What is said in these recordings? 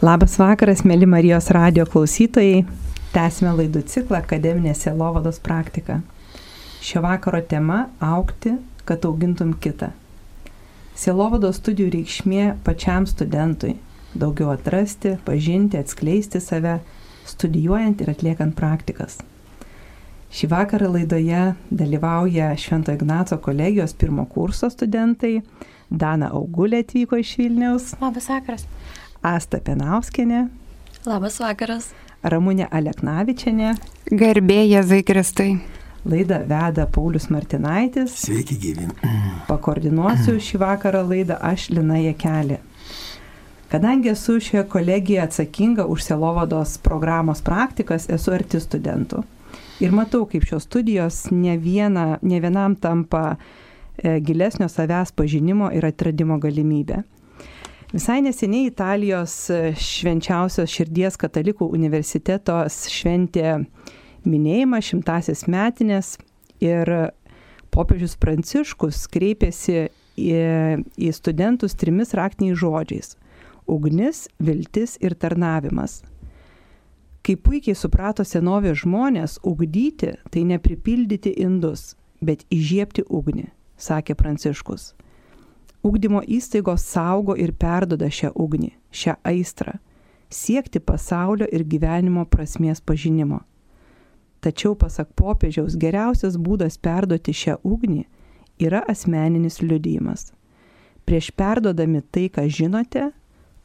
Labas vakaras, mėly Marijos radio klausytojai. Tęsime laidų ciklą Akademinė Sielovados praktika. Šio vakaro tema - aukti, kad augintum kitą. Sielovados studijų reikšmė pačiam studentui - daugiau atrasti, pažinti, atskleisti save, studijuojant ir atliekant praktikas. Šį vakarą laidoje dalyvauja Švento Ignaco kolegijos pirmo kurso studentai. Dana Augulė atvyko iš Vilniaus. Labas vakaras. Asta Penauskenė. Labas vakaras. Ramūnė Aleknavičianė. Garbė Jėzai Kristai. Laidą veda Paulius Martinaitis. Sveiki, gyvi. Pakoordinuosiu šį vakarą laidą aš Lina Jekelė. Kadangi esu šioje kolegijoje atsakinga už Selovados programos praktikas, esu arti studentų. Ir matau, kaip šios studijos ne, viena, ne vienam tampa e, gilesnio savęs pažinimo ir atradimo galimybė. Visai neseniai Italijos švenčiausios širdies katalikų universitetos šventė minėjimą šimtasias metinės ir popiežius Pranciškus kreipėsi į, į studentus trimis raktiniais žodžiais - ugnis, viltis ir tarnavimas. Kaip puikiai suprato senovės žmonės, ugdyti tai nepripildyti indus, bet įžiepti ugnį, sakė Pranciškus. Ugdymo įstaigos saugo ir perdoda šią ugnį, šią aistrą, siekti pasaulio ir gyvenimo prasmės pažinimo. Tačiau, pasak popiežiaus, geriausias būdas perduoti šią ugnį yra asmeninis liudijimas. Prieš perdodami tai, ką žinote,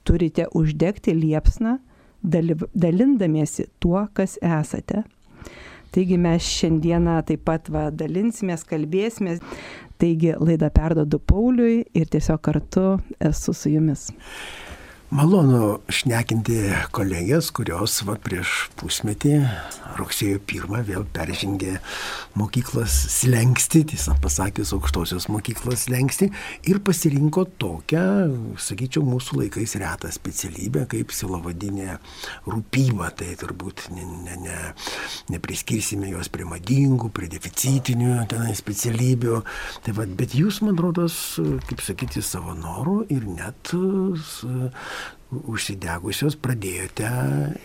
turite uždegti liepsną, dalindamiesi tuo, kas esate. Taigi mes šiandieną taip pat va, dalinsimės, kalbėsimės. Taigi laidą perdodu Pauliui ir tiesiog kartu esu su jumis. Malonu šnekinti kolegės, kurios va, prieš pusmetį, rugsėjo pirmą, vėl peržengė mokyklos slengsti, tiesą pasakius, aukštosios mokyklos slengsti ir pasirinko tokią, sakyčiau, mūsų laikais retą specialybę kaip silovadinė rūpyba. Tai turbūt ne, ne, ne, nepriskirsime jos prie madingų, prie deficitinių tenai specialybių. Tai va, bet jūs, man rodos, kaip sakyti, savo norų ir net užsidegusios pradėjote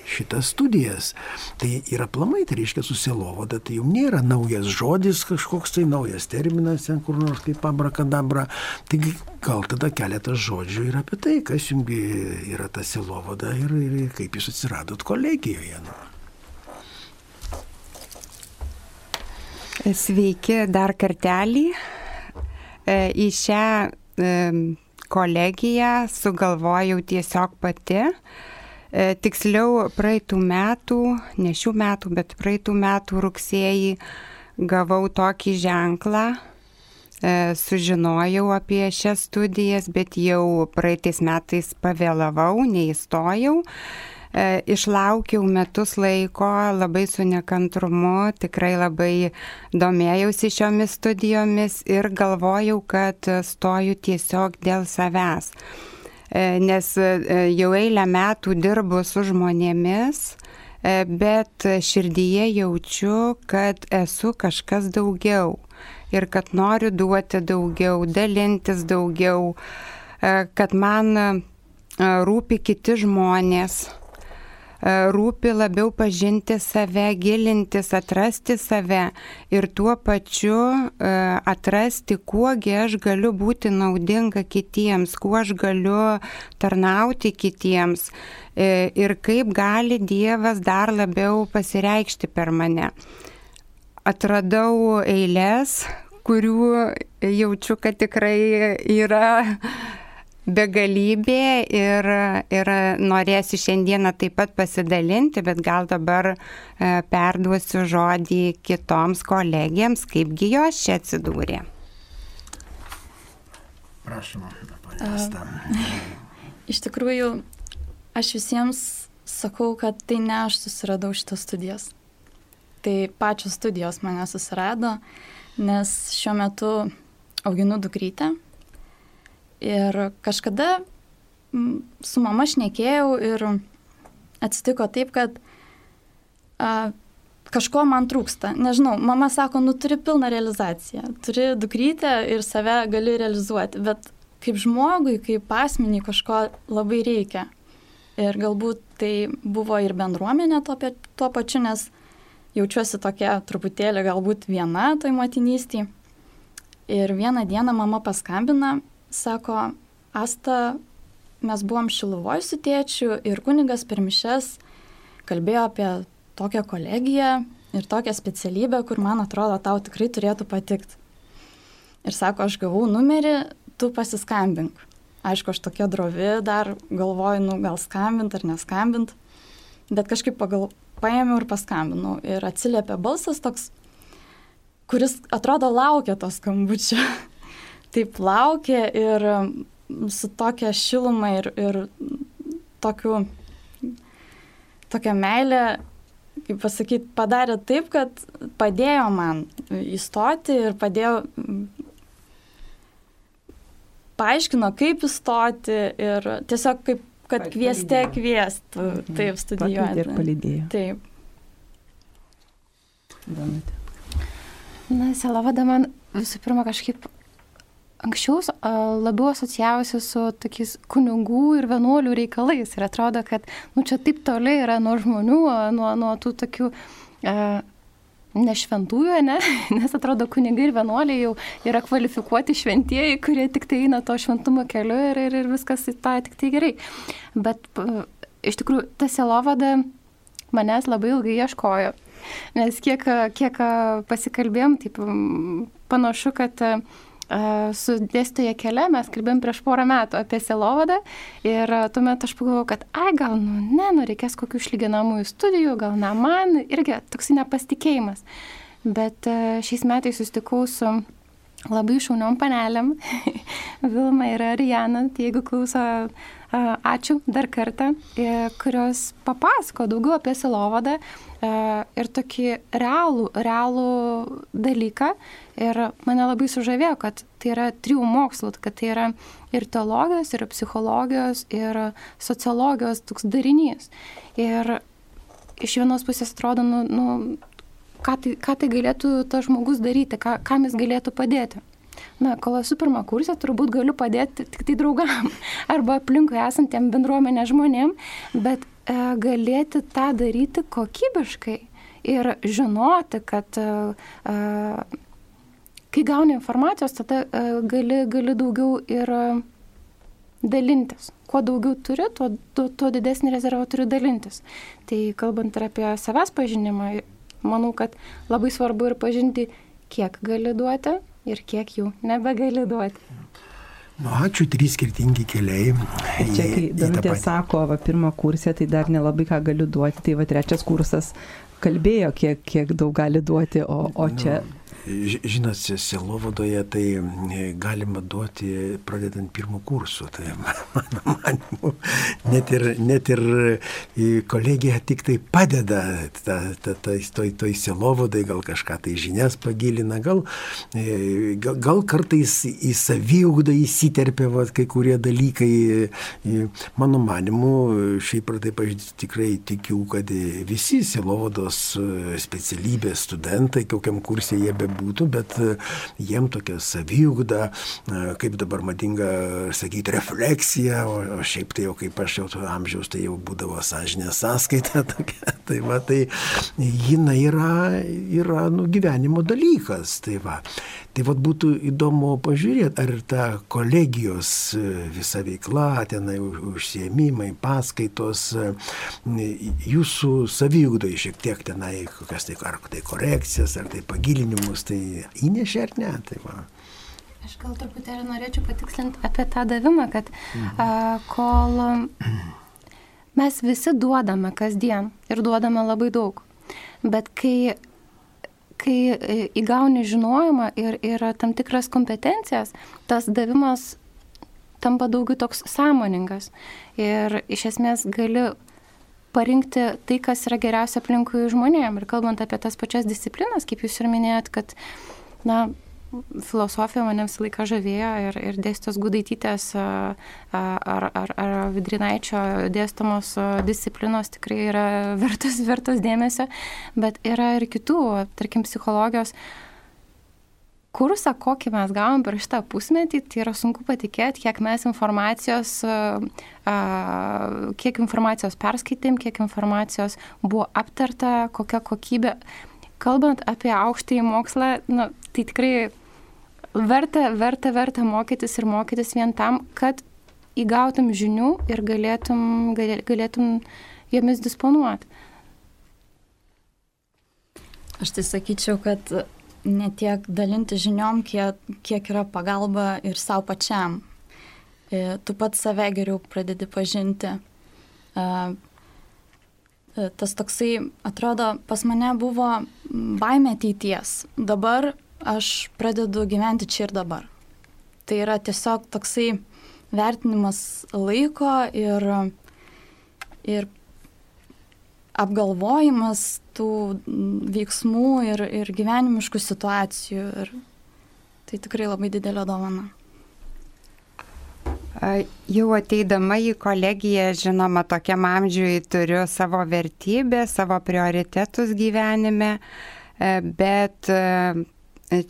šitas studijas. Tai yra plamai, tai reiškia susilovada, tai jums nėra naujas žodis, kažkoks tai naujas terminas, ten kur nors kaip abrakadabra. Taigi gal tada keletas žodžių ir apie tai, kas jums yra ta silovada ir, ir kaip jūs atsiradot kolegijoje. Nu. Sveiki dar kartelį. Į šią kolegiją sugalvojau tiesiog pati. E, tiksliau, praeitų metų, ne šių metų, bet praeitų metų rugsėjį gavau tokį ženklą, e, sužinojau apie šias studijas, bet jau praeitais metais pavėlavau, neįstojau. E, išlaukiau metus laiko labai su nekantrumu, tikrai labai domėjausi šiomis studijomis ir galvojau, kad stoju tiesiog dėl savęs. E, nes e, jau eilę metų dirbu su žmonėmis, bet širdyje jaučiu, kad esu kažkas daugiau ir kad noriu duoti daugiau, dalintis daugiau, kad man rūpi kiti žmonės, E, rūpi labiau pažinti save, gilintis, atrasti save ir tuo pačiu e, atrasti, kuogi aš galiu būti naudinga kitiems, kuo aš galiu tarnauti kitiems e, ir kaip gali Dievas dar labiau pasireikšti per mane. Atradau eilės, kurių jaučiu, kad tikrai yra begalybė ir, ir norėsiu šiandieną taip pat pasidalinti, bet gal dabar e, perduosiu žodį kitoms kolegijoms, kaipgi jos čia atsidūrė. Prašom, panesta. Iš tikrųjų, aš visiems sakau, kad tai ne aš susiradau šitas studijas. Tai pačios studijos mane susirado, nes šiuo metu auginu dukrytę, Ir kažkada su mama šnekėjau ir atsitiko taip, kad a, kažko man trūksta. Nežinau, mama sako, nu turi pilną realizaciją, turi dukrytę ir save gali realizuoti, bet kaip žmogui, kaip asmeniai kažko labai reikia. Ir galbūt tai buvo ir bendruomenė tuo, tuo pačiu, nes jaučiuosi tokia truputėlį galbūt viena toj motinystėje. Ir vieną dieną mama paskambina, sako, Asta, mes buvom Šiluvoj su tėčiu ir kunigas per mišes kalbėjo apie tokią kolegiją ir tokią specialybę, kur man atrodo tau tikrai turėtų patikti. Ir sako, aš gavau numerį, tu pasiskambink. Aišku, aš tokia drovi, dar galvoju, nu gal skambint ar neskambint, bet kažkaip pagal, paėmiau ir paskambinau. Ir atsiliepė balsas toks, kuris atrodo laukia to skambučio. Taip laukia ir su tokia šiluma ir, ir tokiu, tokia meilė kaip pasakyti, padarė taip, kad padėjo man įstoti ir padėjo, paaiškino, kaip įstoti ir tiesiog kaip, kad kvieste kviestų, mhm. taip studijuoti. Ir palydėjo. Taip. Danutė. Na, Selavada man visų pirma kažkaip anksčiau labiau asocijavosi su tokiais kunigų ir vienuolių reikalais. Ir atrodo, kad nu, čia taip toli yra nuo žmonių, nuo, nuo tų tokių e, nešventųjų, ne? nes atrodo, kunigai ir vienuoliai jau yra kvalifikuoti šventieji, kurie tik tai eina to šventumo keliu ir, ir, ir viskas į tą tik tai gerai. Bet iš tikrųjų, ta selovada manęs labai ilgai ieškojo. Nes kiek, kiek pasikalbėjom, taip panašu, kad su dėstytoja kelią mes kalbėjom prieš porą metų apie selovadą ir tuomet aš pagalvojau, kad ai gal, nu ne, nu reikės kokių išlyginamųjų studijų, gal ne man, irgi toks nepasitikėjimas. Bet šiais metais susitikau su labai šauniom panelėm, Vilma ir Arijana, tai jeigu klauso, ačiū dar kartą, e, kurios papasako daugiau apie silovadą ir tokį realų, realų dalyką. Ir mane labai sužavėjo, kad tai yra trijų mokslų, kad tai yra ir teologijos, ir psichologijos, ir sociologijos toks darinys. Ir iš vienos pusės atrodo, nu, nu ką, tai, ką tai galėtų tas žmogus daryti, ką, kam jis galėtų padėti. Na, kol esu pirmą kursą, turbūt galiu padėti tik tai draugam arba aplinkui esantiem bendruomenė žmonėm, bet e, galėti tą daryti kokybiškai ir žinoti, kad e, e, kai gauni informacijos, tada uh, gali, gali daugiau ir uh, dalintis. Kuo daugiau turi, tuo, tuo, tuo didesnį rezervą turi dalintis. Tai kalbant ir apie savęs pažinimą, manau, kad labai svarbu ir pažinti, kiek gali duoti ir kiek jų nebegali duoti. Nu, ačiū, trys skirtingi keliai. Čia, kai Danutė sako, va, pirmą kursę, tai dar nelabai ką galiu duoti, tai va, trečias kursas kalbėjo, kiek, kiek daug gali duoti, o, o čia... Nu Žinot, Selovadoje tai e, galima duoti pradedant pirmų kursų. Tai mano manimu, net ir, net ir e, kolegija tik tai padeda ta, ta, ta, toj, toj Selovadai, gal kažką tai žinias pagilina, gal, e, gal, gal kartais į saviugdą įsiterpia va, kai kurie dalykai. Mano manimu, šiaip ar taip aš tikrai tikiu, kad visi Selovados specialybės studentai, kokiam kursė jie be bebūtų, bet e, jiem tokia saviugda, e, kaip dabar madinga sakyti, refleksija, o, o šiaip tai jau kaip aš jau to amžiaus, tai jau būdavo sąžinė sąskaita tokia. Tai va, tai jinai yra, yra nu, gyvenimo dalykas. Tai va. Tai vad būtų įdomu pažiūrėti, ar ta kolegijos e, visa veikla, tenai užsiemimai, paskaitos, jūsų saviugdai šiek tiek tenai, kokias tai, ar tai korekcijas, ar tai pagilinimus pinigus, tai įnešė ar ne? Tai va. Aš gal truputėlį norėčiau patikslinti apie tą davimą, kad mhm. a, kol mes visi duodame kasdien ir duodame labai daug, bet kai, kai e, įgauni žinojimą ir yra tam tikras kompetencijas, tas davimas tampa daugiau toks sąmoningas ir iš esmės gali parinkti tai, kas yra geriausia aplinkui žmonėm. Ir kalbant apie tas pačias disciplinas, kaip jūs ir minėjot, kad, na, filosofija mane visą laiką žavėjo ir, ir dėstos gudaitytės ar, ar, ar vidrinaičio dėstomos disciplinos tikrai yra vertos, vertos dėmesio, bet yra ir kitų, tarkim, psichologijos kursą, kokį mes gavom per šitą pusmetį, tai yra sunku patikėti, kiek mes informacijos, kiek informacijos perskaitėm, kiek informacijos buvo aptarta, kokia kokybė. Kalbant apie aukštąjį mokslą, nu, tai tikrai verta, verta, verta mokytis ir mokytis vien tam, kad įgautum žinių ir galėtum, galėtum jomis disponuoti. Aš tai sakyčiau, kad ne tiek dalinti žiniom, kiek, kiek yra pagalba ir savo pačiam. E, tu pats save geriau pradedi pažinti. E, e, tas toksai, atrodo, pas mane buvo baime ateities. Dabar aš pradedu gyventi čia ir dabar. Tai yra tiesiog toksai vertinimas laiko ir, ir apgalvojimas tų veiksmų ir, ir gyvenimiškų situacijų. Ir tai tikrai labai didelė dovana. Jau ateidama į kolegiją, žinoma, tokiam amžiui turiu savo vertybę, savo prioritetus gyvenime, e, bet e,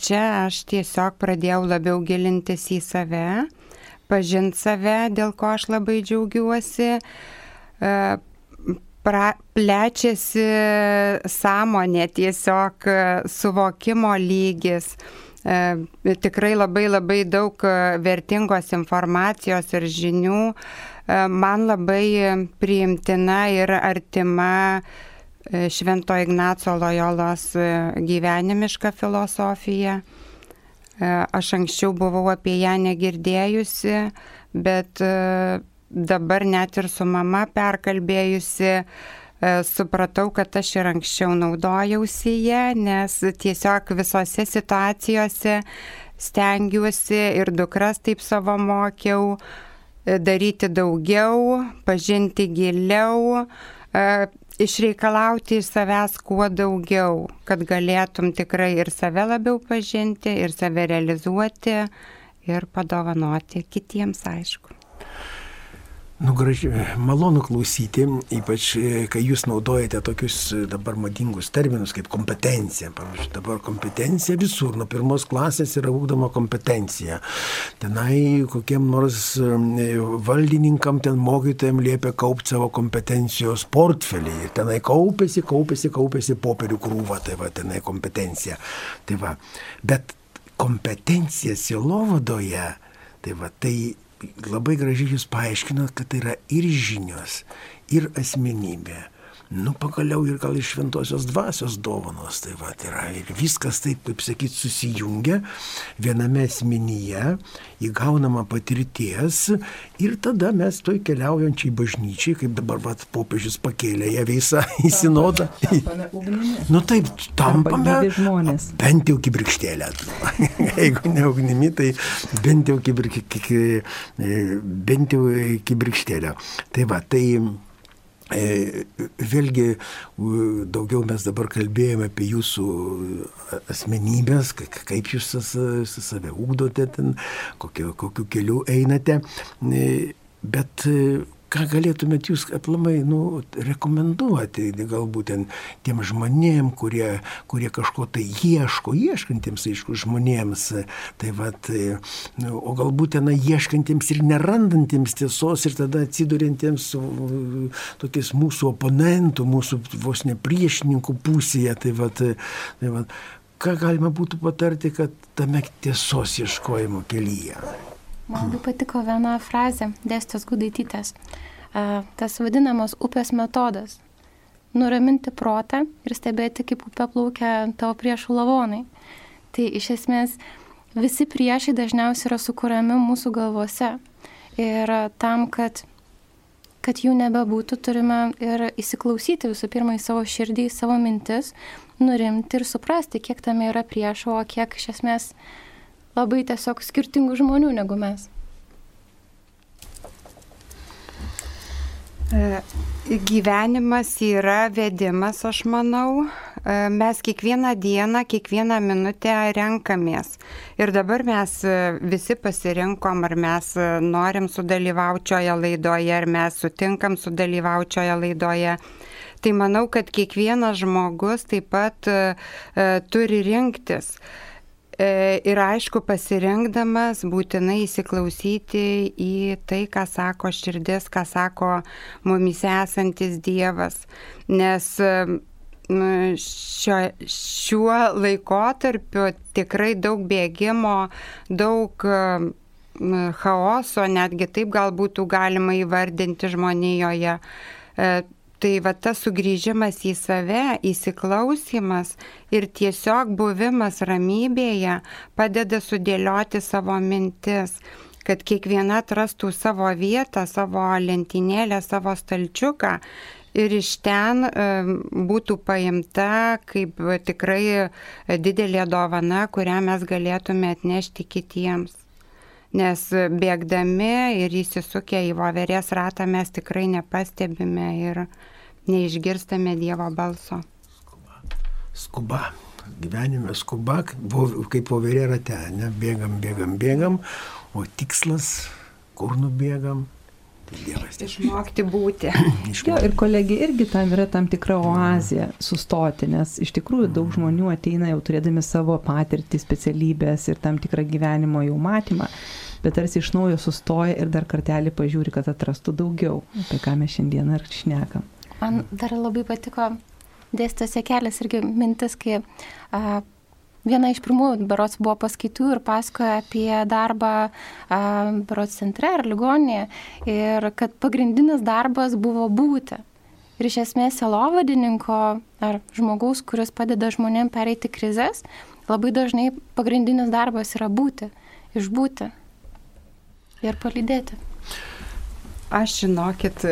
čia aš tiesiog pradėjau labiau gilintis į save, pažinti save, dėl ko aš labai džiaugiuosi e, pra, plečiasi sąmonė, tiesiog e, suvokimo lygis. E, tikrai labai labai daug e, vertingos informacijos ir žinių. E, man labai priimtina ir artima e, Švento Ignaco Lojolos gyvenimiška filosofija. Aš anksčiau buvau apie ją negirdėjusi, bet dabar net ir su mama perkalbėjusi, e, supratau, kad aš ir anksčiau naudojausi ją, nes tiesiog visose situacijose stengiuosi ir dukras taip savo mokiau e, daryti daugiau, pažinti giliau, e, išreikalauti iš savęs kuo daugiau, kad galėtum tikrai ir save labiau pažinti, ir save realizuoti, ir padovanoti kitiems, aišku. Nu, gražiai, malonu klausyti, ypač e, kai jūs naudojate tokius e, dabar madingus terminus kaip kompetencija. Pavyzdžiui, dabar kompetencija visur, nuo pirmos klasės yra ūkdoma kompetencija. Tenai kokiem nors e, valdininkam, ten mokytojams liepia kaupti savo kompetencijos portfelį. Ir tenai kaupėsi, kaupėsi, kaupėsi popierių krūva, tai va, tenai kompetencija. Tai va, bet kompetencija silovadoje, tai va, tai labai gražiai jūs paaiškinot, kad tai yra ir žinios, ir asmenybė. Nu, pagaliau ir gal iš šventosios dvasios dovanos, tai va, tai yra ir viskas taip, kaip sakyt, susijungia viename asmenyje, įgaunama patirties ir tada mes toj keliaujančiai bažnyčiai, kaip dabar va, popiežius pakėlė ją visą į sinodą. Nu taip, tampame žmonės. Bent jau kibirkštėlę. Jeigu ne ugnimi, tai bent jau kibirkštėlę. Bent jau kibirkštėlę. Tai va, tai vėlgi daugiau mes dabar kalbėjome apie jūsų asmenybės, kaip jūs save ūkdote ten, kokiu, kokiu keliu einate, e, bet ką galėtumėt jūs aplamai nu, rekomenduoti galbūt ten tiem žmonėm, kurie, kurie kažko tai ieško, ieškantiems, aišku, žmonėms, tai vat, nu, o galbūt ten ieškantiems ir nerandantiems tiesos ir tada atsidurintiems tokiais mūsų oponentų, mūsų vos ne priešininkų pusėje, tai vat, tai vat, ką galima būtų patarti, kad tame tiesos ieškojimo kelyje. Man labai patiko viena frazė dėstos gudaitytės. Tas vadinamas upės metodas. Nuraminti protą ir stebėti, kaip upė plaukia tavo priešų lavonai. Tai iš esmės visi priešai dažniausiai yra sukūrami mūsų galvose. Ir tam, kad, kad jų nebebūtų, turime ir įsiklausyti visų pirma į savo širdį, į savo mintis, nurimti ir suprasti, kiek tame yra priešo, o kiek iš esmės labai tiesiog skirtingų žmonių negu mes. E, gyvenimas yra vedimas, aš manau. E, mes kiekvieną dieną, kiekvieną minutę renkamės. Ir dabar mes e, visi pasirinkom, ar mes norim sudalyvaučioje laidoje, ar mes sutinkam sudalyvaučioje laidoje. Tai manau, kad kiekvienas žmogus taip pat uh, turi rinktis. Uh, ir aišku, pasirinkdamas būtinai įsiklausyti į tai, ką sako širdis, ką sako mumise esantis Dievas. Nes šio, šiuo laikotarpiu tikrai daug bėgimo, daug chaoso, netgi taip gal būtų galima įvardinti žmonijoje. Tai va tas sugrįžimas į save, įsiklausimas ir tiesiog buvimas ramybėje padeda sudėlioti savo mintis, kad kiekviena atrastų savo vietą, savo lentynėlę, savo stalčiuką ir iš ten būtų paimta kaip tikrai didelė dovana, kurią mes galėtume atnešti kitiems nes bėgdami ir įsisukę į voverės ratą mes tikrai nepastebime ir neišgirstame Dievo balso. Skuba. Skuba. Gyvenime skuba, kaip voverė rate, ne? bėgam, bėgam, bėgam, o tikslas, kur nubėgam, Dievas. Išmokti būti. jo, ir kolegija irgi tam yra tam tikra oazė sustoti, nes iš tikrųjų daug žmonių ateina jau turėdami savo patirtį, specialybės ir tam tikrą gyvenimo jau matymą bet tarsi iš naujo sustoja ir dar kartelį pažiūri, kad atrastų daugiau, apie ką mes šiandien ir šnekam. Man dar labai patiko dėstose kelias irgi mintis, kai a, viena iš pirmųjų berots buvo paskaitų ir pasakoja apie darbą berots centre ar ligoninėje ir kad pagrindinis darbas buvo būti. Ir iš esmės selovadininko ar žmogaus, kuris padeda žmonėm pereiti krizės, labai dažnai pagrindinis darbas yra būti, išbūti ir palydėti. Aš žinokit,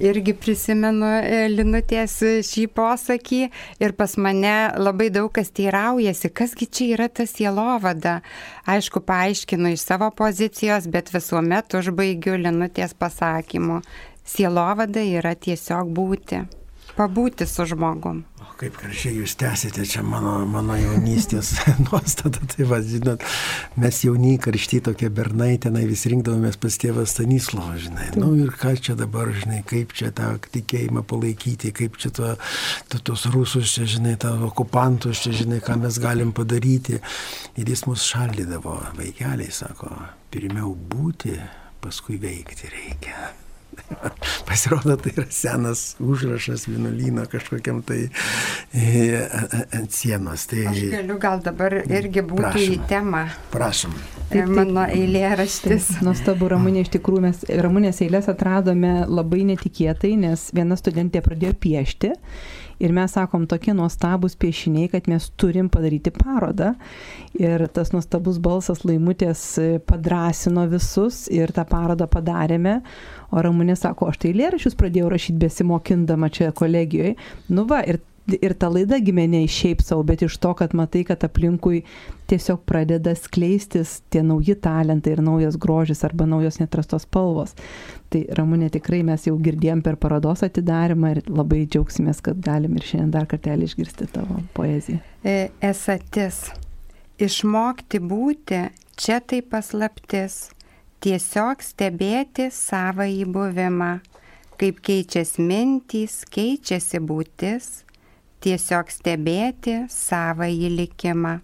irgi prisimenu e, Linutės šį posakį ir pas mane labai daug kas teiraujasi, kasgi čia yra ta sielovada. Aišku, paaiškinu iš savo pozicijos, bet visuomet užbaigiu Linutės pasakymu. Sielovada yra tiesiog būti, pabūti su žmogum kaip gražiai jūs tęsite čia mano, mano jaunystės nuostata. Tai va, žinot, mes jauni karšti tokie bernai, tenai vis rinkdavomės pas tėvą Stanislovą, žinai. Na nu, ir ką čia dabar, žinai, kaip čia tą tikėjimą palaikyti, kaip čia to, to, tos rusus čia, žinai, tą okupantus čia, žinai, ką mes galim padaryti. Ir jis mus šaldydavo, vaikeliai, sako, pirmiau būti, paskui veikti reikia. Pasirodo, tai yra senas užrašas vienuolyno kažkokiam tai e, ant sienos. Tai... Aš galiu gal dabar irgi būti Prašom. į temą. Prašom. Taip, taip, mano eilė raštis. Nuostabu, Ramūnė, iš tikrųjų mes Ramūnės eilės atradome labai netikėtai, nes viena studentė pradėjo piešti Ir mes sakom, tokie nuostabus piešiniai, kad mes turim padaryti parodą. Ir tas nuostabus balsas laimutės padrasino visus ir tą parodą padarėme. O Ramūnė sako, aš tai lėrašius pradėjau rašyti besimokindama čia kolegijoje. Nu va, ir ir ta laida gimė ne šiaip savo, bet iš to, kad matai, kad aplinkui tiesiog pradeda skleistis tie nauji talentai ir naujas grožis arba naujos netrastos spalvos. Tai Ramūnė tikrai mes jau girdėjom per parodos atidarimą ir labai džiaugsimės, kad galim ir šiandien dar kartelį išgirsti tavo poeziją. E, esatis. Išmokti būti, čia tai paslaptis. Tiesiog stebėti savo įbuvimą kaip keičiasi mintys, keičiasi būtis, tiesiog stebėti savo įlikimą.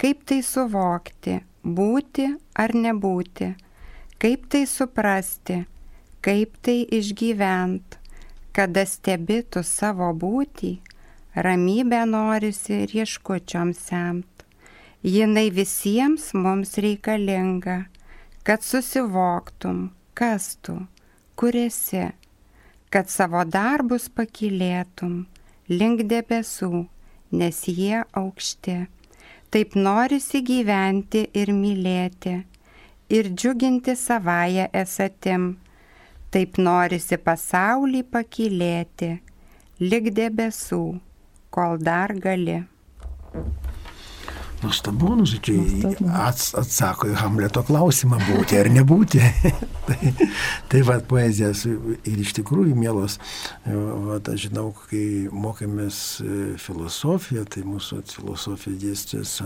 Kaip tai suvokti, būti ar nebūti, kaip tai suprasti, kaip tai išgyvent, kada stebitų savo būtį, ramybę norisi rieškučiom semt. Jinai visiems mums reikalinga, kad susivoktum, kas tu, kur esi, kad savo darbus pakilėtum link debesų, nes jie aukšti. Taip norisi gyventi ir mylėti, ir džiuginti savoje esatim. Taip norisi pasaulį pakilėti, lik debesų, kol dar gali. Nuostabu, nu, žodžiu, ats, atsako į Hamleto klausimą būti ar nebūti. tai, tai va, poezijas ir iš tikrųjų, mielos, va, aš žinau, kai mokėmės e, filosofiją, tai mūsų filosofija dėstytojas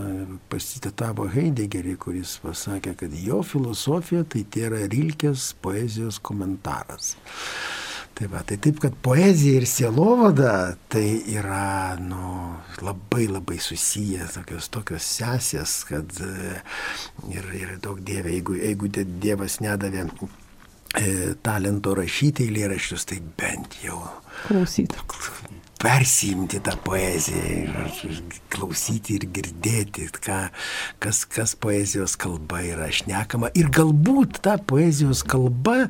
pasitėtavo Heideggerį, kuris pasakė, kad jo filosofija tai tai yra Rilkės poezijos komentaras. Tai va, tai taip, kad poezija ir sielovada tai yra, nu, labai labai susiję, tokios, tokios sesės, kad e, ir, ir daug dievė, jeigu, jeigu Dievas nedavė e, talento rašyti eilėraščius, tai bent jau klausyti. Persimti tą poeziją, klausyti ir girdėti, ką, kas, kas poezijos kalba yra šnekama. Ir galbūt ta poezijos kalba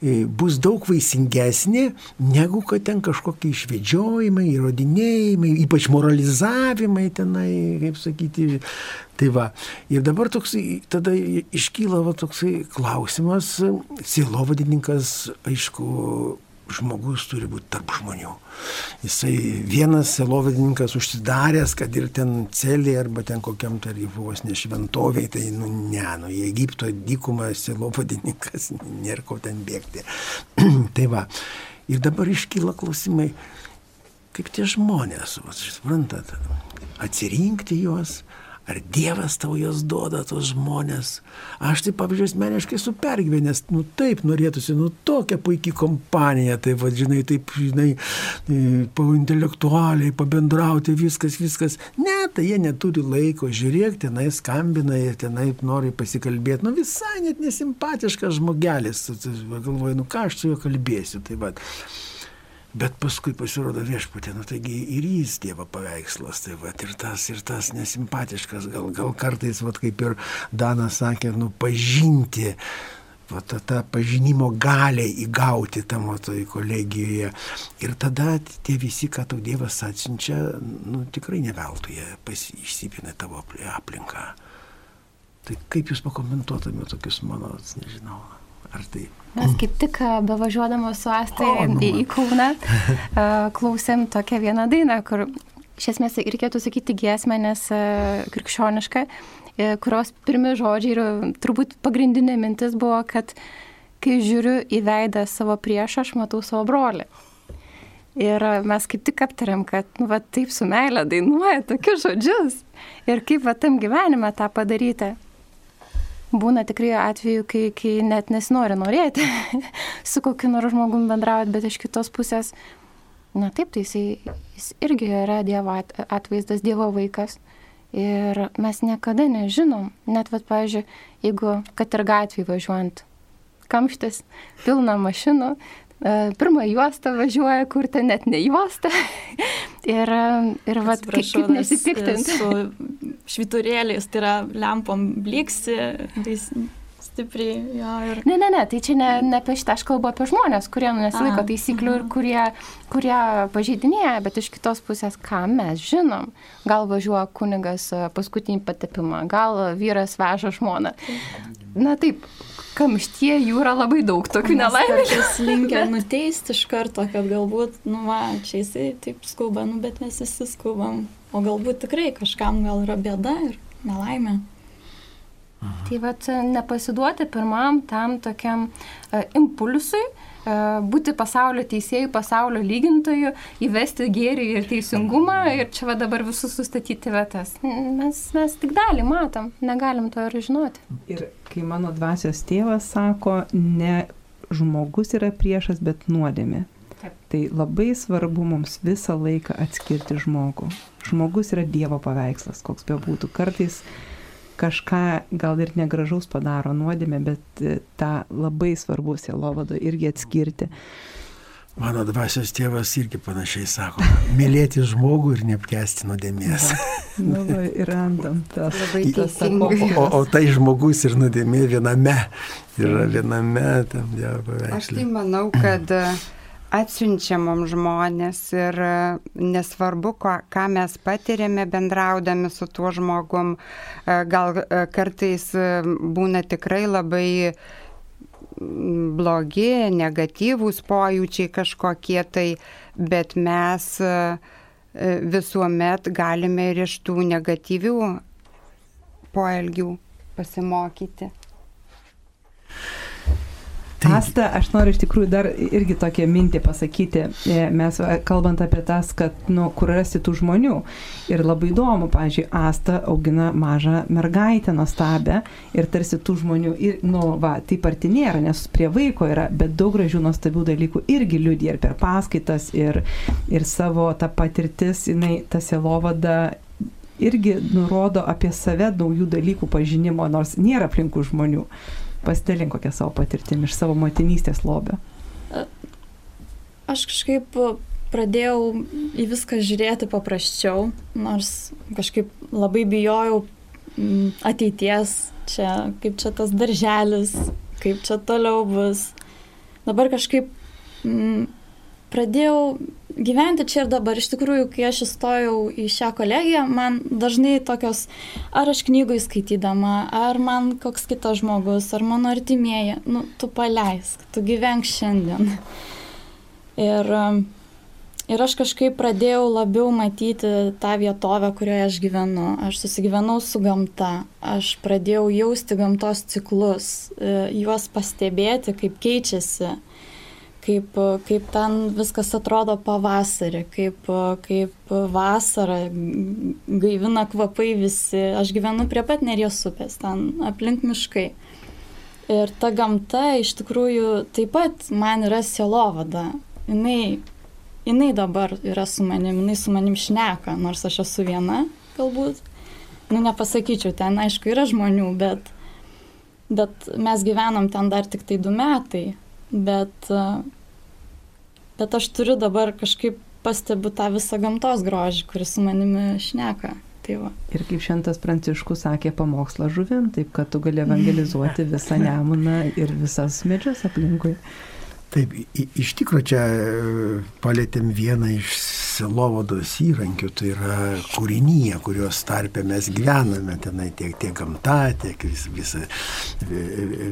bus daug vaisingesnė, negu kad ten kažkokie išvedžiojimai, įrodinėjimai, ypač moralizavimai tenai, kaip sakyti. Tai va, ir dabar toksai, tada iškyla va, toksai klausimas, silovadininkas, aišku, žmogus turi būti tarp žmonių. Jisai vienas selovadininkas užsidaręs, kad ir ten celė arba ten kokiam tarybos nešventoviai, tai nu ne, nu į Egipto dykumą selovadininkas, nėra ko ten bėgti. tai va. Ir dabar iškyla klausimai, kaip tie žmonės, suprantat, atsirinkti juos, Ar Dievas tau jos duoda, tos žmonės? Aš tai, pavyzdžiui, asmeniškai esu pergyvenęs, nu taip norėtųsi, nu tokia puikia kompanija, tai vadžinai, taip, žinai, e, intelektualiai, pabendrauti, viskas, viskas. Ne, tai jie neturi laiko, žiūrėk, tenai skambina ir tenai nori pasikalbėti. Nu visai net nesimpatiškas žmogelis. Galvoju, nu ką aš su juo kalbėsiu. Tai va. Bet paskui pasirodo viešpatė, nu taigi ir jis Dievo paveikslas, tai va ir tas, ir tas nesimpatiškas, gal, gal kartais, va kaip ir Danas sakė, nu pažinti, va tą, tą pažinimo galę įgauti tam toj kolegijoje. Ir tada tie visi, ką tau Dievas atsiunčia, nu tikrai neveltui jie išsipina tavo aplinką. Tai kaip jūs pakomentuotumėte tokius mano, nežinau, ar tai Mes kaip tik bevažiuodamos su Astai nu į Kauną klausėm tokią vieną dainą, kur iš esmės reikėtų sakyti giesmę, nes krikščioniška, e, kurios pirmi žodžiai ir turbūt pagrindinė mintis buvo, kad kai žiūriu į veidą savo priešą, aš matau savo brolį. Ir mes kaip tik aptariam, kad, nu, va, taip su meilė dainuoja tokius žodžius. Ir kaip va tam gyvenime tą padaryti būna tikrai atveju, kai, kai net nesinori norėti su kokiu nors žmogum bendrauti, bet iš kitos pusės, na taip, tai jisai, jis irgi yra Dievo atvaizdas, Dievo vaikas. Ir mes niekada nežinom, net, vad, pavyzdžiui, jeigu, kad ir gatvį važiuojant, kamštis, pilna mašinų, pirmą juostą važiuoja, kur ten net ne juosta. ir, ir vat, kaip, kaip nesipiktinti. Su šviturėliais, tai yra lempom bliksi, tai stipriai jo ir... Ne, ne, ne, tai čia ne, ne apie šitą, aš kalbu apie žmonės, kurie nu, nesilaiko taisyklių ir kurie, kurie pažeidinėja, bet iš kitos pusės, ką mes žinom, gal važiuoja kunigas e, paskutinį patepimą, gal vyras veža žmoną. Na taip, kamštie jų yra labai daug tokių nelaimių. Jis linkia nuteisti iš karto, kad galbūt, nu va, čia jisai taip skuba, nu bet mes visi skubam. O galbūt tikrai kažkam gal yra bėda ir nelaimė. Aha. Tai vad nepasiduoti pirmam tam tokiam uh, impulsui, uh, būti pasaulio teisėjų, pasaulio lygintojų, įvesti gėrį ir teisingumą ir čia va dabar visus sustatyti vietas. Mes, mes tik dalį matom, negalim to ir žinoti. Ir kai mano dvasios tėvas sako, ne žmogus yra priešas, bet nuodėmė. Tai labai svarbu mums visą laiką atskirti žmogų. Žmogus yra Dievo paveikslas, koks be būtų. Kartais kažką gal ir negražaus padaro nuodėmė, bet e, tą labai svarbu sielovado irgi atskirti. Mano dvasios tėvas irgi panašiai sako, mylėti žmogų ir neapkesti nuodėmės. Na, nu, ir randam tas. Labai teisingai. O, o, o tai žmogus ir nuodėmė viename, yra viename tam dievo paveiksle. Aš tai manau, kad atsiunčiamom žmonės ir e, nesvarbu, ką, ką mes patiriame bendraudami su tuo žmogum, e, gal e, kartais būna tikrai labai blogi, negatyvūs pojūčiai kažkokie tai, bet mes visuomet galime ir iš tų negatyvių poelgių pasimokyti. Taip. Asta, aš noriu iš tikrųjų dar irgi tokią mintį pasakyti. E, mes kalbant apie tas, kad, nu, kur rasti tų žmonių. Ir labai įdomu, pavyzdžiui, Asta augina mažą mergaitę nuostabę ir tarsi tų žmonių, ir, nu, va, taip arti nėra, nes prie vaiko yra, bet daug gražių nuostabių dalykų irgi liūdė ir per paskaitas, ir, ir savo tą patirtis, jinai, ta selovada irgi nurodo apie save naujų dalykų pažinimo, nors nėra aplinkų žmonių. Pasidalink kokią savo patirtimį iš savo motinystės lobio. Aš kažkaip pradėjau į viską žiūrėti paprasčiau, nors kažkaip labai bijojau mm, ateities, čia, kaip čia tas darželis, kaip čia toliau bus. Dabar kažkaip mm, pradėjau gyventi čia ir dabar. Iš tikrųjų, kai aš įstojau į šią kolegiją, man dažnai tokios, ar aš knygų įskaitydama, ar man koks kitas žmogus, ar mano artimieji, nu, tu paleisk, tu gyvenk šiandien. Ir, ir aš kažkaip pradėjau labiau matyti tą vietovę, kurioje aš gyvenu. Aš susigyvenau su gamta, aš pradėjau jausti gamtos ciklus, e, juos pastebėti, kaip keičiasi kaip, kaip ten viskas atrodo pavasarį, kaip, kaip vasara, gaivina kvapai visi. Aš gyvenu prie pat Nerijos upės, ten aplink miškai. Ir ta gamta iš tikrųjų taip pat man yra sielovada. Jinai, jinai dabar yra su manim, jinai su manim šneka, nors aš esu viena, galbūt. Nu, nepasakyčiau, ten aišku yra žmonių, bet, bet mes gyvenam ten dar tik tai du metai bet, bet aš turiu dabar kažkaip pastebiu tą visą gamtos grožį, kuris su manimi šneka. Tai va. ir kaip šventas Pranciškus sakė pamokslą žuvim, taip kad tu gali evangelizuoti visą nemuną ir visas medžius aplinkui. Taip, iš tikrųjų čia e, palėtėm vieną iš selovados įrankių, tai yra kūrinyje, kurios tarpe mes gyvename, tenai tiek, tiek gamta, tiek vis, visa,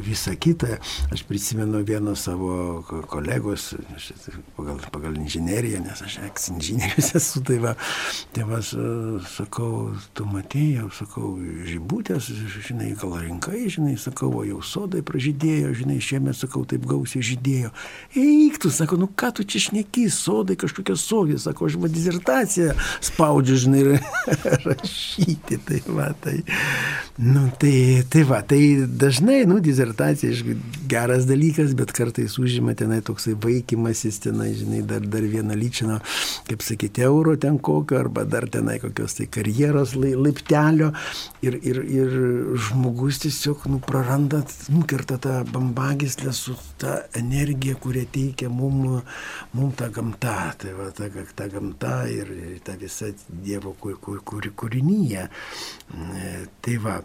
visa kita. Aš prisimenu vieno savo kolegos, pagal, pagal inžineriją, nes aš eks-inžinierius esu, tai va, tai va, sakau, tu matėjau, sakau, žibutės, žinai, gal rinkai, žinai, sakau, o jau sodai pražydėjo, žinai, šiemet, sakau, taip gausiai žydėjo. Eik tu, sako, nu ką tu čia šneki, sodai kažkokia sodė, sako, aš va dizertaciją spaudžiu, žinai, rašyti, tai va, tai, nu, tai, tai va, tai dažnai, nu, dizertacija, aišku, geras dalykas, bet kartais užima tenai toksai vaikimasis, tenai, žinai, dar, dar vieną lyčiną, kaip sakyti, euro ten kokio, arba dar tenai kokios tai karjeros laiptelio ir, ir, ir žmogus tiesiog, nu, praranda, nukerta tą bambagislę su ta energija, kurie teikia mum, mum tą gamtą, tai va, ta, ta gamta ir ta visa Dievo kūrinyje. Tai va.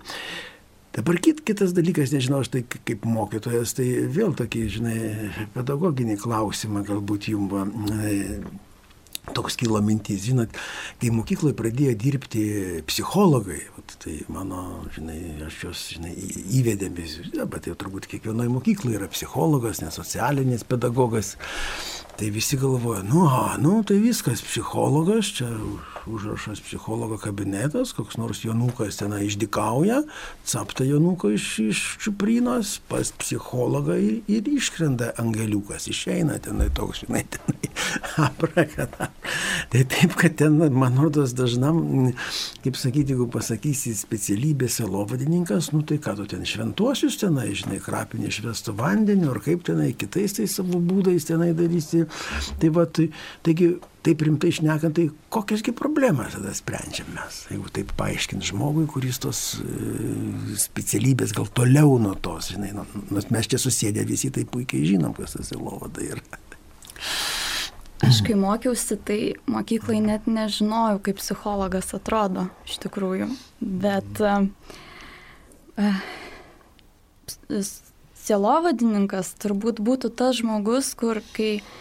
Dabar kit, kitas dalykas, nežinau, aš tai kaip mokytojas, tai vėl tokį, žinai, pedagoginį klausimą galbūt jums toks kilo mintis, žinot, kai mokykloje pradėjo dirbti psichologai, tai mano, žinai, aš juos, žinai, įvedėm, bet jau turbūt kiekvienoje mokykloje yra psichologas, nesocialinis pedagogas, tai visi galvoja, nu, a, nu, tai viskas, psichologas, čia užrašas psichologo kabinetas, koks nors Jonukas ten išdikauja, capta Jonuko iš, iš čiuprinos, pas psichologą ir, ir iškrenda angeliukas, išeina tenai toks, žinai, tenai, aprakata. Tai taip, kad ten, man rodos, dažnam, kaip sakyti, jeigu pasakysi specialybėse lovadininkas, nu tai ką tu ten šventuosius tenai, žinai, krapinį švestų vandeniu, ar kaip tenai kitais tai savo būdais tenai darysi. Tai va, tai, taigi taip rimtai šnekant, tai kokiasgi problemas tada sprendžiam mes, jeigu taip paaiškint žmogui, kuris tos e, specialybės gal toliau nuo tos, žinai, nu, nors mes čia susėdė visi tai puikiai žinom, kas tas įlovada yra. Aš kai mokiausi, tai mokyklai net nežinojau, kaip psichologas atrodo iš tikrųjų, bet uh, sielovadininkas turbūt būtų tas žmogus, kur kai uh,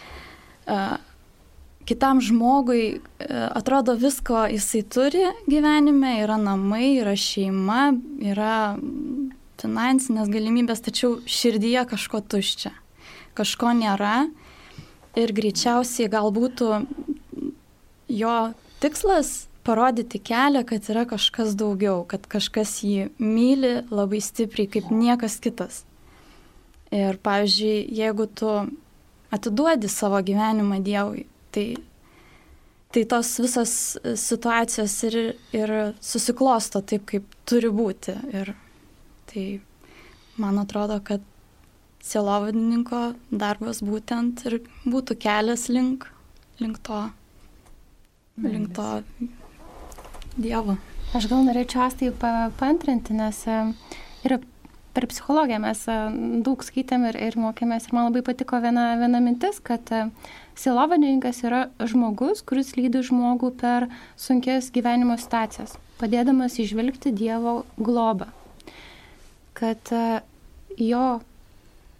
kitam žmogui e, atrodo visko jisai turi gyvenime, yra namai, yra šeima, yra finansinės galimybės, tačiau širdyje kažko tuščia, kažko nėra ir greičiausiai galbūt jo tikslas parodyti kelią, kad yra kažkas daugiau, kad kažkas jį myli labai stipriai kaip niekas kitas. Ir, pavyzdžiui, jeigu tu atiduodi savo gyvenimą Dievui, tai, tai tos visos situacijos ir, ir susiklosto taip, kaip turi būti. Ir tai man atrodo, kad sielovadininko darbas būtent ir būtų kelias link, link to, link to Dievo. Aš gal norėčiau tai paantrinti, nes e, ir per psichologiją mes e, daug skaitėm ir, ir mokėmės ir man labai patiko viena, viena mintis, kad e, silovadininkas yra žmogus, kuris lydi žmogų per sunkes gyvenimo situacijas, padėdamas išvelgti Dievo globą. Kad jo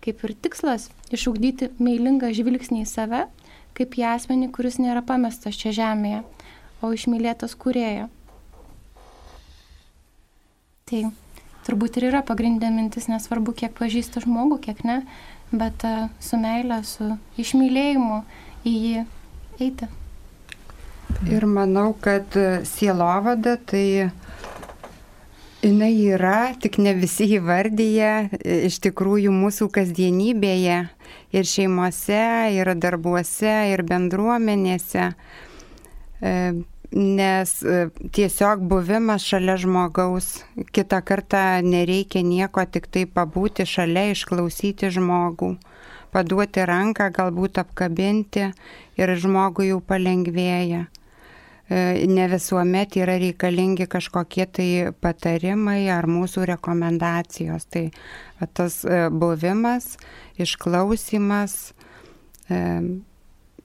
kaip ir tikslas išugdyti meilingą žvilgsnį į save, kaip į asmenį, kuris nėra pamestas čia žemėje, o išmylėtas kurėjo. Tai turbūt ir yra pagrindinė mintis, nesvarbu, kiek pažįsta žmogų, kiek ne, bet uh, su meile, su išmylėjimu į jį eiti. Ir manau, kad sielovada tai jinai yra, tik ne visi įvardyje, iš tikrųjų mūsų kasdienybėje ir šeimose, ir darbuose, ir bendruomenėse. Nes e, tiesiog buvimas šalia žmogaus, kitą kartą nereikia nieko, tik tai pabūti šalia, išklausyti žmogų, paduoti ranką, galbūt apkabinti ir žmogui jau palengvėja. E, ne visuomet yra reikalingi kažkokie tai patarimai ar mūsų rekomendacijos. Tai tas e, buvimas, išklausimas,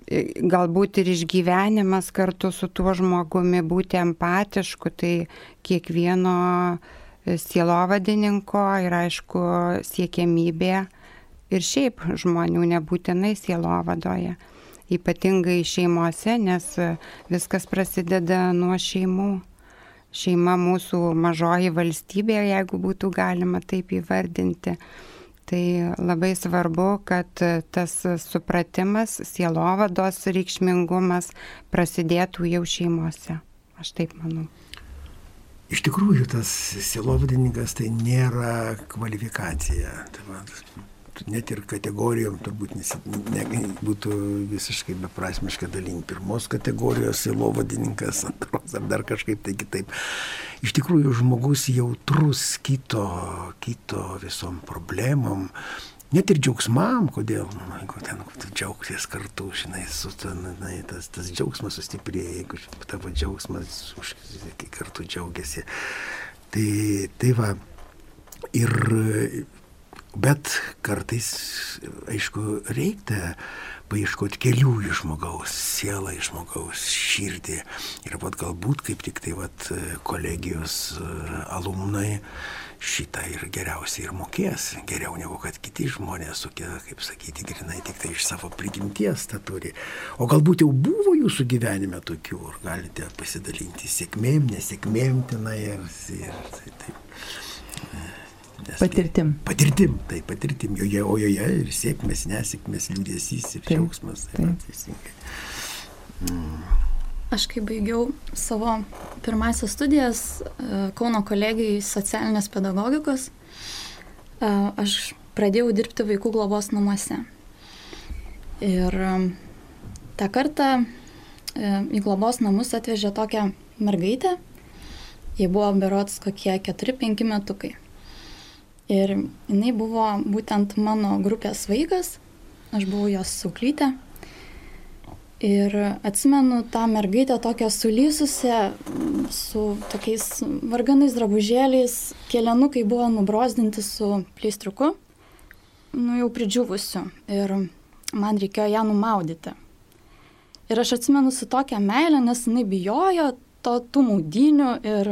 galbūt ir išgyvenimas kartu su tuo žmogumi, būti empatišku, tai kiekvieno sielovadininko ir aišku siekiamybė ir šiaip žmonių nebūtinai sielovadoje ypatingai šeimose, nes viskas prasideda nuo šeimų. Šeima mūsų mažoji valstybė, jeigu būtų galima taip įvardinti. Tai labai svarbu, kad tas supratimas, sielovados reikšmingumas prasidėtų jau šeimose. Aš taip manau. Iš tikrųjų, tas sielovadininkas tai nėra kvalifikacija. Tai va, net ir kategorijom turbūt nesi, ne, būtų visiškai beprasmiška dalinti. Pirmos kategorijos silovadininkas, antros ar dar kažkaip tai kitaip. Iš tikrųjų, žmogus jautrus kito, kito visom problemom. Net ir džiaugsmam, kodėl, nu, jeigu ten džiaugtis kartu, žinai, su ten, na, tas, tas džiaugsmas sustiprėja, jeigu tavo džiaugsmas už, kartu džiaugiasi. Tai, tai va, ir Bet kartais, aišku, reikia paieškoti kelių iš žmogaus, sielą iš žmogaus, širdį. Ir vat galbūt kaip tik tai vat kolegijos e, alumnai šitą ir geriausiai ir mokės, geriau negu kad kiti žmonės, tokie, kaip sakyti, grinai tik tai iš savo prigimties tą turi. O galbūt jau buvo jūsų gyvenime tokių, ar galite pasidalinti sėkmėm, nesėkmėm tenai ir, ir tai taip. Nes patirtim. Patirtim, tai patirtim, joje, o joje ir sėkmės, nesėkmės, liūdėsys ir džiaugsmas. Tai teisingai. Mm. Aš kai baigiau savo pirmasias studijas e, Kauno kolegijai socialinės pedagogikos, e, aš pradėjau dirbti vaikų globos namuose. Ir e, tą kartą į globos namus atvežė tokią mergaitę, jie buvo berots kokie 4-5 metukai. Ir jinai buvo būtent mano grupės vaikas, aš buvau jos sauklytė. Ir atsimenu tą mergaitę tokią sulysusią, su tokiais varganais drabužėliais, kelianukai buvo nubrozdinti su pleistriuku, nu jau pridžiuvusiu. Ir man reikėjo ją numaudyti. Ir aš atsimenu su tokia meilė, nes jinai bijojo to tų maudinių ir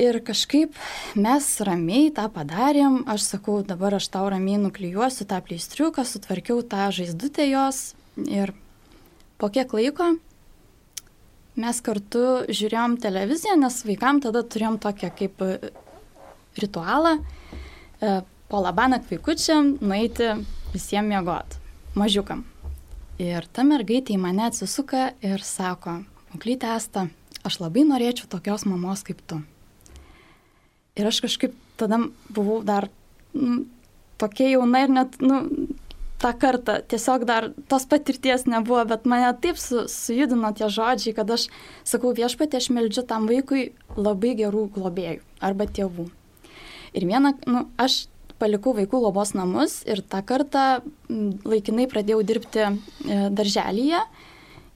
Ir kažkaip mes ramiai tą padarėm, aš sakau, dabar aš tau ramiai nuklijuosiu tą pleistriuką, sutvarkiau tą žaizdutę jos ir po kiek laiko mes kartu žiūrėjom televiziją, nes vaikam tada turėjom tokią kaip ritualą e, po labanak vaikučiam nueiti visiems miegot, mažiukam. Ir ta mergaitė į mane atsisuka ir sako, moklytė Asta, aš labai norėčiau tokios mamos kaip tu. Ir aš kažkaip tada buvau dar nu, tokia jauna ir net, nu, tą kartą tiesiog dar tos patirties nebuvo, bet mane taip su, sujudino tie žodžiai, kad aš sakau viešpatė, aš meldžiu tam vaikui labai gerų globėjų arba tėvų. Ir vieną, nu, aš palikau vaikų globos namus ir tą kartą laikinai pradėjau dirbti e, darželyje.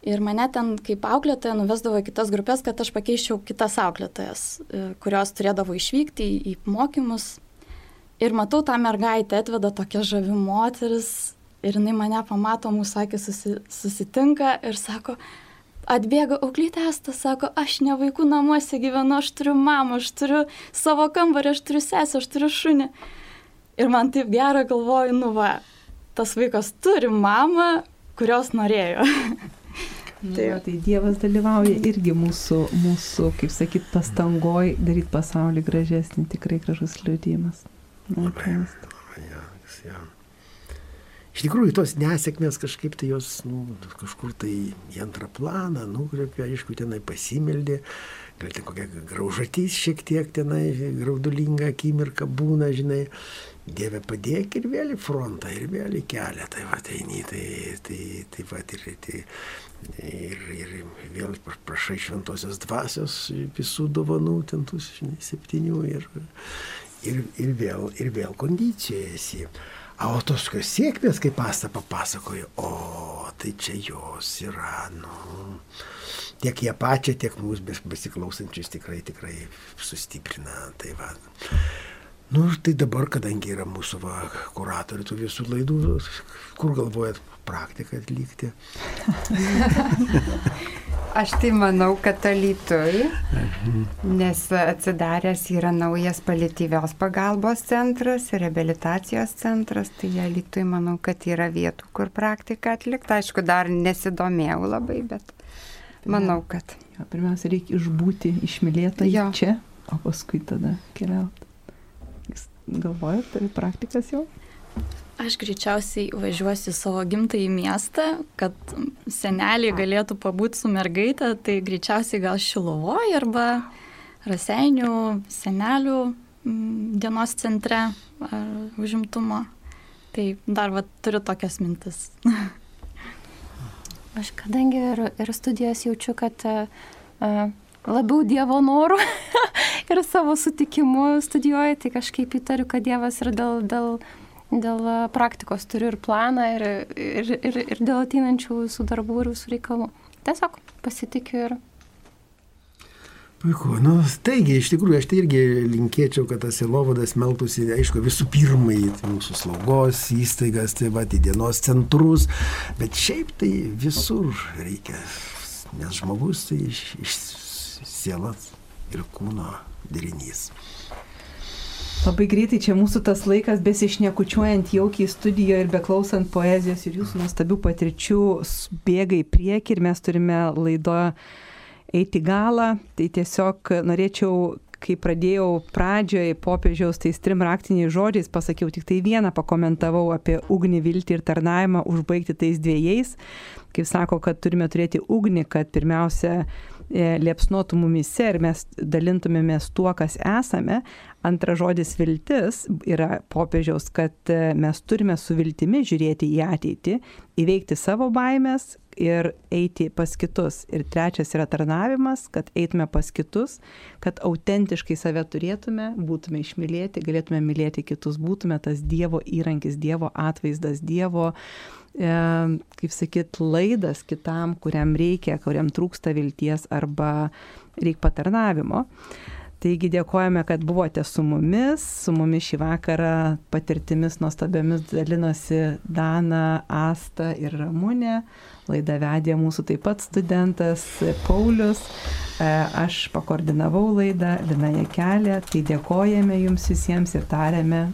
Ir mane ten kaip auklėtoja nuvesdavo į kitas grupės, kad aš pakeičiau kitas auklėtojas, e, kurios turėdavo išvykti į, mokymus. Ir matau tą mergaitę, atveda tokia žavi moteris, ir jinai mane pamato, mūsų akis susi, susitinka ir sako, atbėga auklytė Asta, sako, aš ne vaikų namuose gyvenu, aš turiu mamą, aš turiu savo kambarį, aš turiu sesę, aš turiu šunį. Ir man taip gera galvoju, nu va, tas vaikas turi mamą, kurios norėjo. Tai, tai Dievas dalyvauja irgi mūsų, mūsų kaip sakyt, pastangoj daryti pasaulį gražesnį, tikrai gražus liūdėjimas. Iš tikrųjų, tos nesėkmės kažkaip tai jos, nu, kažkur tai į antrą planą, nukreipia, aišku, tenai pasimeldė, gal ten kokia graužatys šiek tiek tenai, graudulinga akimirka būna, žinai, Dieve padėk ir vėl į frontą, ir vėl į kelią, tai va, tai eini, tai, tai, tai va, ir, tai, ir, ir vėl prašai šventosios dvasios visų dovanų, ten tų, žinai, septynių, ir, ir, ir, vėl, ir vėl kondicijoje esi. O tos sėkmės, kaip pasta papasakojo, o tai čia jos yra, nu, tiek ją pačią, tiek mūsų besiklausančius tikrai, tikrai sustiprina. Tai va. Nu, tai dabar, kadangi yra mūsų va, kuratorių tų visų laidų, kur galvojat praktiką atlikti? Aš tai manau, kad alytui, nes atsidaręs yra naujas palityvios pagalbos centras, rehabilitacijos centras, tai alytui manau, kad yra vietų, kur praktiką atlikti. Aišku, dar nesidomėjau labai, bet manau, kad. Jo, pirmiausia, reikia išbūti išmylėtą čia, o paskui tada keliauti. Jūs galvojate apie praktikas jau? Aš greičiausiai važiuosiu savo gimtąjį miestą, kad seneliai galėtų pabūti su mergaitė, tai greičiausiai gal Šilovoje arba Raseinių senelių mm, dienos centre ar užimtumo. Tai dar va, turiu tokias mintis. Aš kadangi ir, ir studijas jaučiu, kad uh, labiau Dievo norų ir savo sutikimu studijuoju, tai kažkaip įtariu, kad Dievas ir dėl, dėl dėl praktikos turiu ir planą, ir, ir, ir, ir dėl ateinančių visų darbų ir visų reikalų. Tiesiog pasitikiu ir. Puiku, nu, taigi, iš tikrųjų, aš tai irgi linkėčiau, kad tas Elovadas meltųsi, aišku, visų pirma į mūsų slaugos įstaigas, tai va, į dienos centrus, bet šiaip tai visur reikia, nes žmogus tai iš, iš sielas ir kūno derinys. Labai greitai čia mūsų tas laikas besišnekučiuojant jaukiai studijoje ir beklausant poezijos ir jūsų nuostabių patirčių bėga į priekį ir mes turime laido eiti galą. Tai tiesiog norėčiau, kai pradėjau pradžioje popiežiaus tais trim raktiniais žodžiais, pasakiau tik tai vieną, pakomentavau apie ugnį, viltį ir tarnavimą, užbaigti tais dviejais. Kaip sako, kad turime turėti ugnį, kad pirmiausia liepsnotų mumise ir mes dalintumėmės tuo, kas esame. Antras žodis viltis yra popiežiaus, kad e, mes turime su viltimi žiūrėti į ateitį, įveikti savo baimės ir eiti pas kitus. Ir trečias yra tarnavimas, kad eitume pas kitus, kad autentiškai save turėtume, būtume išmylėti, galėtume mylėti kitus, būtume tas Dievo įrankis, Dievo atvaizdas, Dievo E, kaip sakyt, laidas kitam, kuriam reikia, kuriam trūksta vilties arba reikia patarnavimo. Taigi dėkojame, kad buvote su mumis, su mumis šį vakarą patirtimis nuostabiamis dalinosi Dana, Asta ir Ramūnė. Laidą vedė mūsų taip pat studentas Paulius. E, aš pakoordinavau laidą, Lina Jekelė. Tai dėkojame jums visiems ir tarėme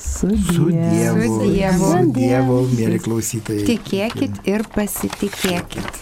Su Dievu. Su Dievu, su Dievu. Su Dievu mėly klausytojai. Tikėkit ir pasitikėkit.